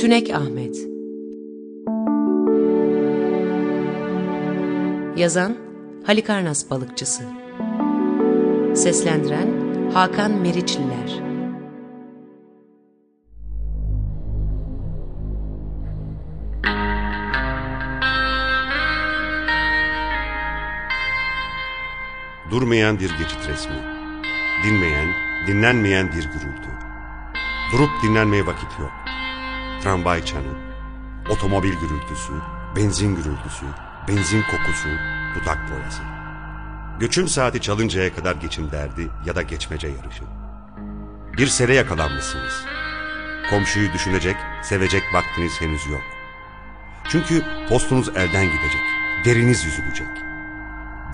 Tünek Ahmet Yazan Halikarnas Balıkçısı Seslendiren Hakan Meriçliler Durmayan bir geçit resmi. Dinmeyen, dinlenmeyen bir gürültü. Durup dinlenmeye vakit yok. Tramvay çanı, otomobil gürültüsü, benzin gürültüsü, benzin kokusu, dudak boyası. Göçüm saati çalıncaya kadar geçim derdi ya da geçmece yarışı. Bir sere yakalanmışsınız. Komşuyu düşünecek, sevecek vaktiniz henüz yok. Çünkü postunuz elden gidecek, deriniz yüzülecek.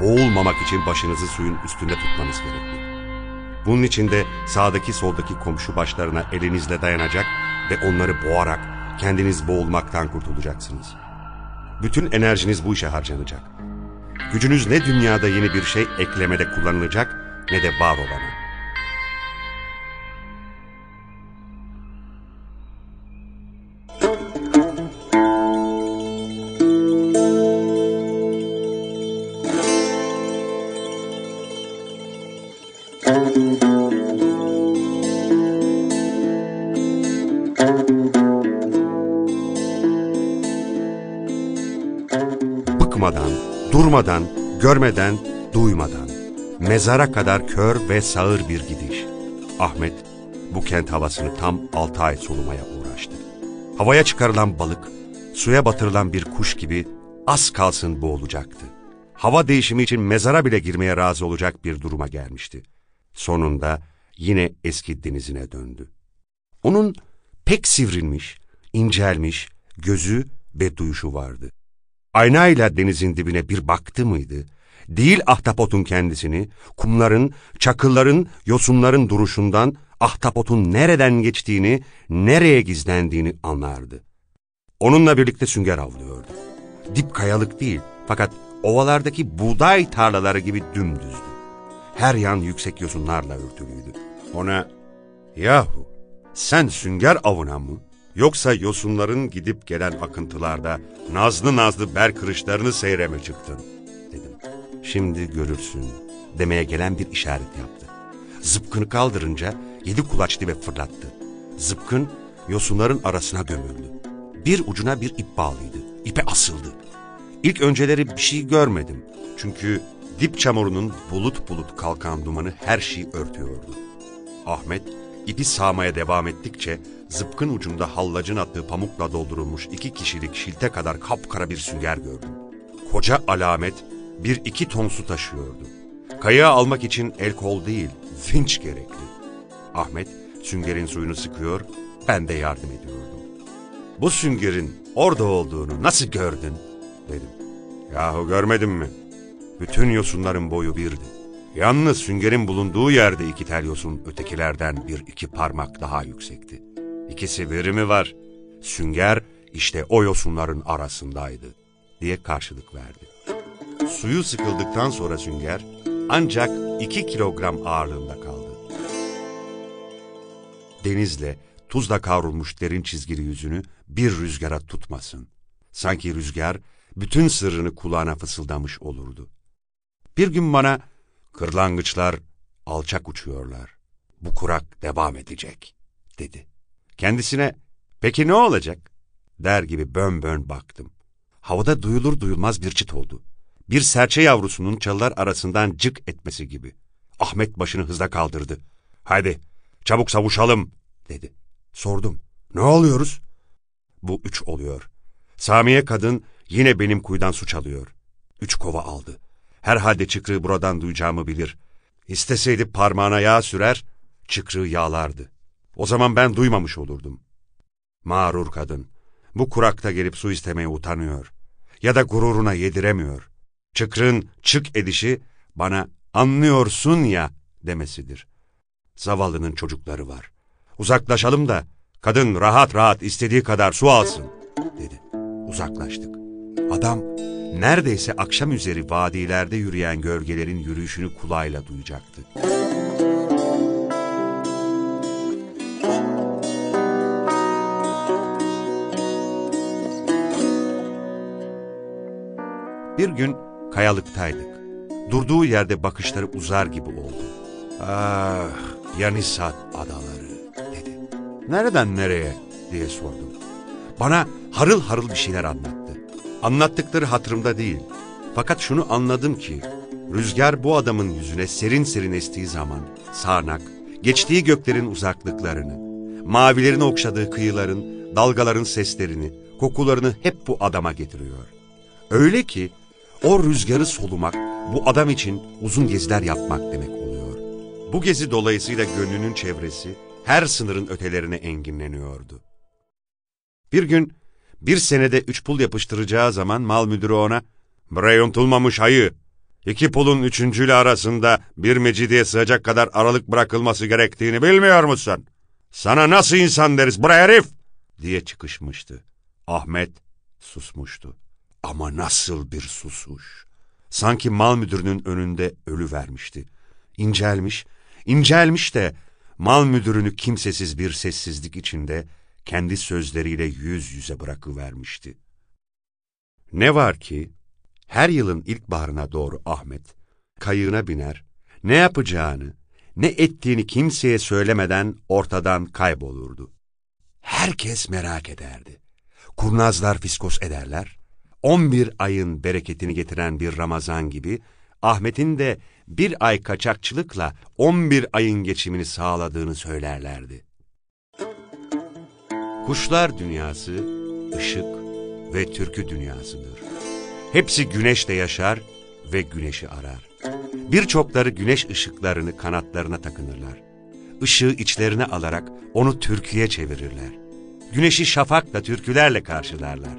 Boğulmamak için başınızı suyun üstünde tutmanız gerekli. Bunun için de sağdaki soldaki komşu başlarına elinizle dayanacak ve onları boğarak kendiniz boğulmaktan kurtulacaksınız. Bütün enerjiniz bu işe harcanacak. Gücünüz ne dünyada yeni bir şey eklemede kullanılacak ne de var olana. Bıkmadan, durmadan, görmeden, duymadan. Mezara kadar kör ve sağır bir gidiş. Ahmet bu kent havasını tam altı ay solumaya uğraştı. Havaya çıkarılan balık, suya batırılan bir kuş gibi az kalsın boğulacaktı. Hava değişimi için mezara bile girmeye razı olacak bir duruma gelmişti. Sonunda yine eski denizine döndü. Onun pek sivrilmiş, incelmiş, gözü ve duyuşu vardı. Aynayla denizin dibine bir baktı mıydı? Değil ahtapotun kendisini, kumların, çakılların, yosunların duruşundan ahtapotun nereden geçtiğini, nereye gizlendiğini anlardı. Onunla birlikte sünger avlıyordu. Dip kayalık değil fakat ovalardaki buğday tarlaları gibi dümdüzdü. Her yan yüksek yosunlarla örtülüydü. Ona, yahu sen sünger avına mı? Yoksa yosunların gidip gelen akıntılarda nazlı nazlı ber kırışlarını seyre çıktın? Dedim. Şimdi görürsün demeye gelen bir işaret yaptı. Zıpkını kaldırınca yedi kulaç dibe fırlattı. Zıpkın yosunların arasına gömüldü. Bir ucuna bir ip bağlıydı. İpe asıldı. İlk önceleri bir şey görmedim. Çünkü dip çamurunun bulut bulut kalkan dumanı her şeyi örtüyordu. Ahmet ipi sağmaya devam ettikçe zıpkın ucunda hallacın attığı pamukla doldurulmuş iki kişilik şilte kadar kapkara bir sünger gördüm. Koca alamet bir iki ton su taşıyordu. Kayağı almak için el kol değil, vinç gerekli. Ahmet süngerin suyunu sıkıyor, ben de yardım ediyordum. Bu süngerin orada olduğunu nasıl gördün? dedim. Yahu görmedin mi? Bütün yosunların boyu birdi. Yalnız süngerin bulunduğu yerde iki tel yosun ötekilerden bir iki parmak daha yüksekti. İkisi bir mi var? Sünger işte o yosunların arasındaydı diye karşılık verdi. Suyu sıkıldıktan sonra sünger ancak iki kilogram ağırlığında kaldı. Denizle tuzla kavrulmuş derin çizgili yüzünü bir rüzgara tutmasın. Sanki rüzgar bütün sırrını kulağına fısıldamış olurdu. Bir gün bana kırlangıçlar alçak uçuyorlar. Bu kurak devam edecek dedi. Kendisine peki ne olacak der gibi bön bön baktım. Havada duyulur duyulmaz bir çıt oldu. Bir serçe yavrusunun çalılar arasından cık etmesi gibi. Ahmet başını hızla kaldırdı. Hadi çabuk savuşalım dedi. Sordum. Ne oluyoruz? Bu üç oluyor. Samiye kadın yine benim kuyudan su çalıyor. Üç kova aldı. Herhalde çıkrığı buradan duyacağımı bilir. İsteseydi parmağına yağ sürer, çıkrığı yağlardı. O zaman ben duymamış olurdum. Mağrur kadın, bu kurakta gelip su istemeye utanıyor. Ya da gururuna yediremiyor. Çıkrın çık edişi bana anlıyorsun ya demesidir. Zavallının çocukları var. Uzaklaşalım da kadın rahat rahat istediği kadar su alsın dedi. Uzaklaştık. Adam neredeyse akşam üzeri vadilerde yürüyen gölgelerin yürüyüşünü kulağıyla duyacaktı. Bir gün kayalıktaydık. Durduğu yerde bakışları uzar gibi oldu. Ah, Yanisat adaları dedi. Nereden nereye diye sordum. Bana harıl harıl bir şeyler anlattı. Anlattıkları hatırımda değil. Fakat şunu anladım ki rüzgar bu adamın yüzüne serin serin estiği zaman sağanak, geçtiği göklerin uzaklıklarını, mavilerin okşadığı kıyıların, dalgaların seslerini, kokularını hep bu adama getiriyor. Öyle ki o rüzgarı solumak bu adam için uzun geziler yapmak demek oluyor. Bu gezi dolayısıyla gönlünün çevresi her sınırın ötelerine enginleniyordu. Bir gün bir senede üç pul yapıştıracağı zaman mal müdürü ona ''Bre yuntulmamış ayı, iki pulun üçüncüyle arasında bir mecidiye sığacak kadar aralık bırakılması gerektiğini bilmiyor musun? Sana nasıl insan deriz bre herif?'' diye çıkışmıştı. Ahmet susmuştu. Ama nasıl bir susuş. Sanki mal müdürünün önünde ölü vermişti. İncelmiş, incelmiş de mal müdürünü kimsesiz bir sessizlik içinde kendi sözleriyle yüz yüze bırakıvermişti. Ne var ki her yılın ilkbaharına doğru Ahmet kayığına biner, ne yapacağını, ne ettiğini kimseye söylemeden ortadan kaybolurdu. Herkes merak ederdi. Kurnazlar fiskos ederler. 11 ayın bereketini getiren bir Ramazan gibi Ahmet'in de bir ay kaçakçılıkla 11 ayın geçimini sağladığını söylerlerdi. Kuşlar dünyası ışık ve türkü dünyasıdır. Hepsi güneşte yaşar ve güneşi arar. Birçokları güneş ışıklarını kanatlarına takınırlar. Işığı içlerine alarak onu türküye çevirirler. Güneşi şafakla türkülerle karşılarlar.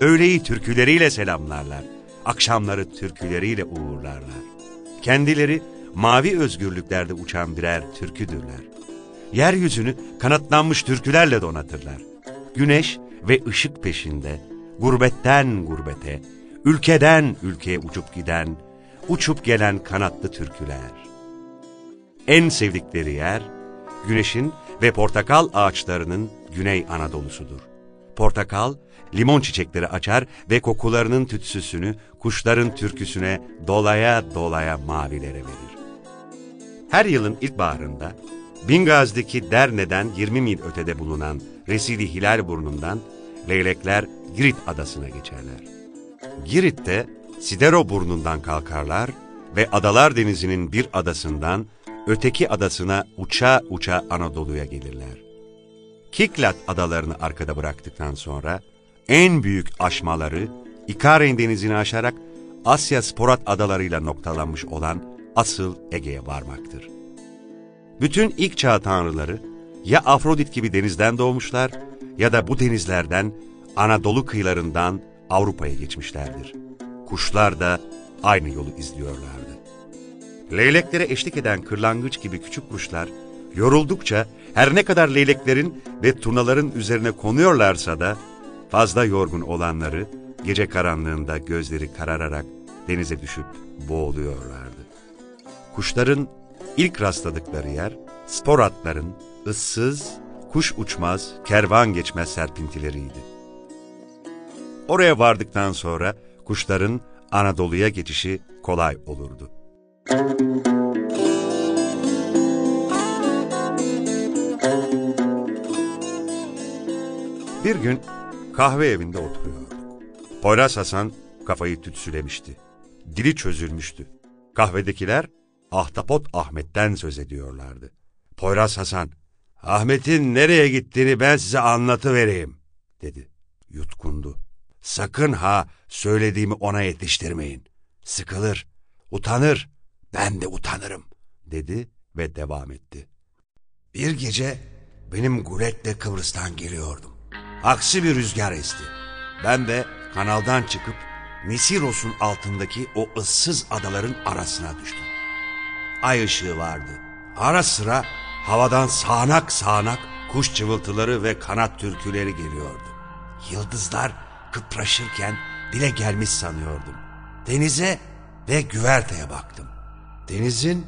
Öğleyi türküleriyle selamlarlar. Akşamları türküleriyle uğurlarlar. Kendileri mavi özgürlüklerde uçan birer türküdürler. Yeryüzünü kanatlanmış türkülerle donatırlar. Güneş ve ışık peşinde, gurbetten gurbete, ülkeden ülkeye uçup giden, uçup gelen kanatlı türküler. En sevdikleri yer, güneşin ve portakal ağaçlarının Güney Anadolu'sudur. Portakal, limon çiçekleri açar ve kokularının tütsüsünü kuşların türküsüne dolaya dolaya mavilere verir. Her yılın ilkbaharında Bingaz'daki Derne'den 20 mil ötede bulunan Resili Hilal burnundan leylekler Girit adasına geçerler. Girit'te Sidero burnundan kalkarlar ve Adalar Denizi'nin bir adasından öteki adasına uça uça Anadolu'ya gelirler. Kiklat adalarını arkada bıraktıktan sonra en büyük aşmaları İkaren denizini aşarak Asya Sporat adalarıyla noktalanmış olan asıl Ege'ye varmaktır. Bütün ilk çağ tanrıları ya Afrodit gibi denizden doğmuşlar ya da bu denizlerden Anadolu kıyılarından Avrupa'ya geçmişlerdir. Kuşlar da aynı yolu izliyorlardı. Leyleklere eşlik eden kırlangıç gibi küçük kuşlar yoruldukça her ne kadar leyleklerin ve turnaların üzerine konuyorlarsa da fazla yorgun olanları gece karanlığında gözleri karararak denize düşüp boğuluyorlardı. Kuşların ilk rastladıkları yer spor atların ıssız, kuş uçmaz, kervan geçmez serpintileriydi. Oraya vardıktan sonra kuşların Anadolu'ya geçişi kolay olurdu. Bir gün kahve evinde oturuyorduk. Poyraz Hasan kafayı tütsülemişti. Dili çözülmüştü. Kahvedekiler Ahtapot Ahmet'ten söz ediyorlardı. Poyraz Hasan, Ahmet'in nereye gittiğini ben size anlatıvereyim, dedi. Yutkundu. Sakın ha söylediğimi ona yetiştirmeyin. Sıkılır, utanır, ben de utanırım, dedi ve devam etti. Bir gece benim guletle Kıbrıs'tan geliyordum. Aksi bir rüzgar esti. Ben de kanaldan çıkıp Nisiros'un altındaki o ıssız adaların arasına düştüm. Ay ışığı vardı. Ara sıra havadan sağanak sağanak kuş cıvıltıları ve kanat türküleri geliyordu. Yıldızlar kıpraşırken bile gelmiş sanıyordum. Denize ve güverteye baktım. Denizin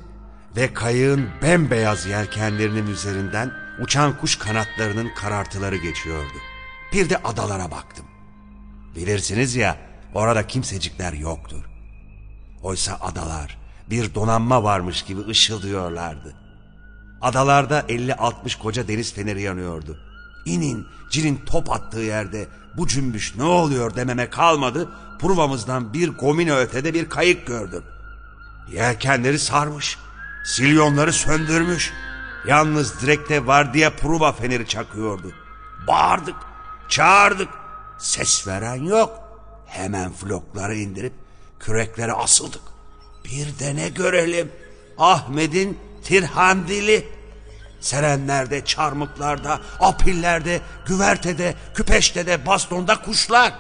ve kayığın bembeyaz yelkenlerinin üzerinden uçan kuş kanatlarının karartıları geçiyordu. Bir de adalara baktım. Bilirsiniz ya orada kimsecikler yoktur. Oysa adalar bir donanma varmış gibi ışıldıyorlardı. Adalarda 50-60 koca deniz feneri yanıyordu. İnin, cinin top attığı yerde bu cümbüş ne oluyor dememe kalmadı. Pruvamızdan bir gomine ötede bir kayık gördüm. Yelkenleri sarmış, silyonları söndürmüş. Yalnız direkte vardiya pruva feneri çakıyordu. Bağırdık, çağırdık. Ses veren yok. Hemen flokları indirip küreklere asıldık. Bir de ne görelim? Ahmet'in tirhandili. Serenlerde, çarmıklarda, apillerde, güvertede, küpeşte bastonda kuşlar.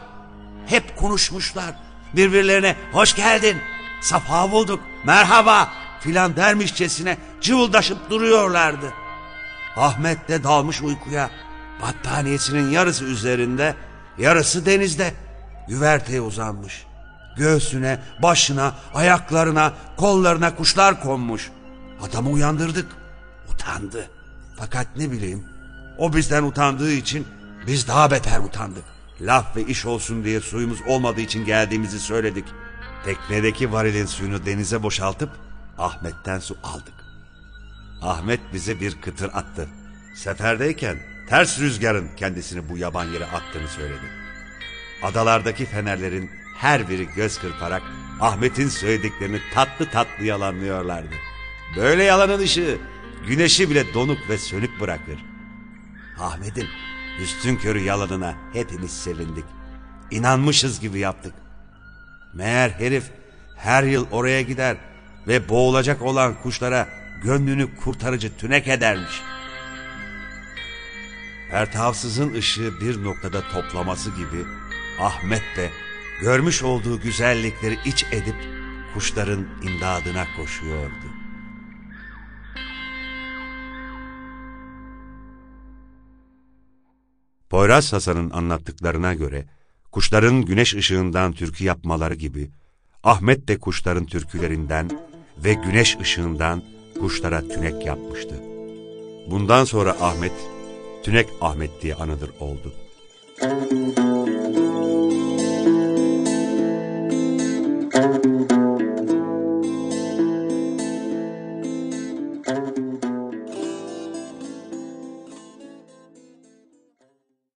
Hep konuşmuşlar. Birbirlerine hoş geldin, safa bulduk, merhaba filan dermişçesine cıvıldaşıp duruyorlardı. Ahmet de dalmış uykuya. Battaniyesinin yarısı üzerinde, yarısı denizde. Güverteye uzanmış. Göğsüne, başına, ayaklarına, kollarına kuşlar konmuş. Adamı uyandırdık. Utandı. Fakat ne bileyim, o bizden utandığı için biz daha beter utandık. Laf ve iş olsun diye suyumuz olmadığı için geldiğimizi söyledik. Teknedeki varilin suyunu denize boşaltıp Ahmet'ten su aldık. Ahmet bize bir kıtır attı. Seferdeyken ters rüzgarın kendisini bu yaban yere attığını söyledi. Adalardaki fenerlerin her biri göz kırparak Ahmet'in söylediklerini tatlı tatlı yalanlıyorlardı. Böyle yalanın ışığı güneşi bile donuk ve sönük bırakır. Ahmet'in üstün körü yalanına hepimiz sevindik. İnanmışız gibi yaptık. Meğer herif her yıl oraya gider ve boğulacak olan kuşlara gönlünü kurtarıcı tünek edermiş. Ertavsızın ışığı bir noktada toplaması gibi Ahmet de görmüş olduğu güzellikleri iç edip kuşların imdadına koşuyordu. Poyraz Hasan'ın anlattıklarına göre kuşların güneş ışığından türkü yapmaları gibi Ahmet de kuşların türkülerinden ve güneş ışığından kuşlara tünek yapmıştı. Bundan sonra Ahmet, Tünek Ahmet diye anılır oldu.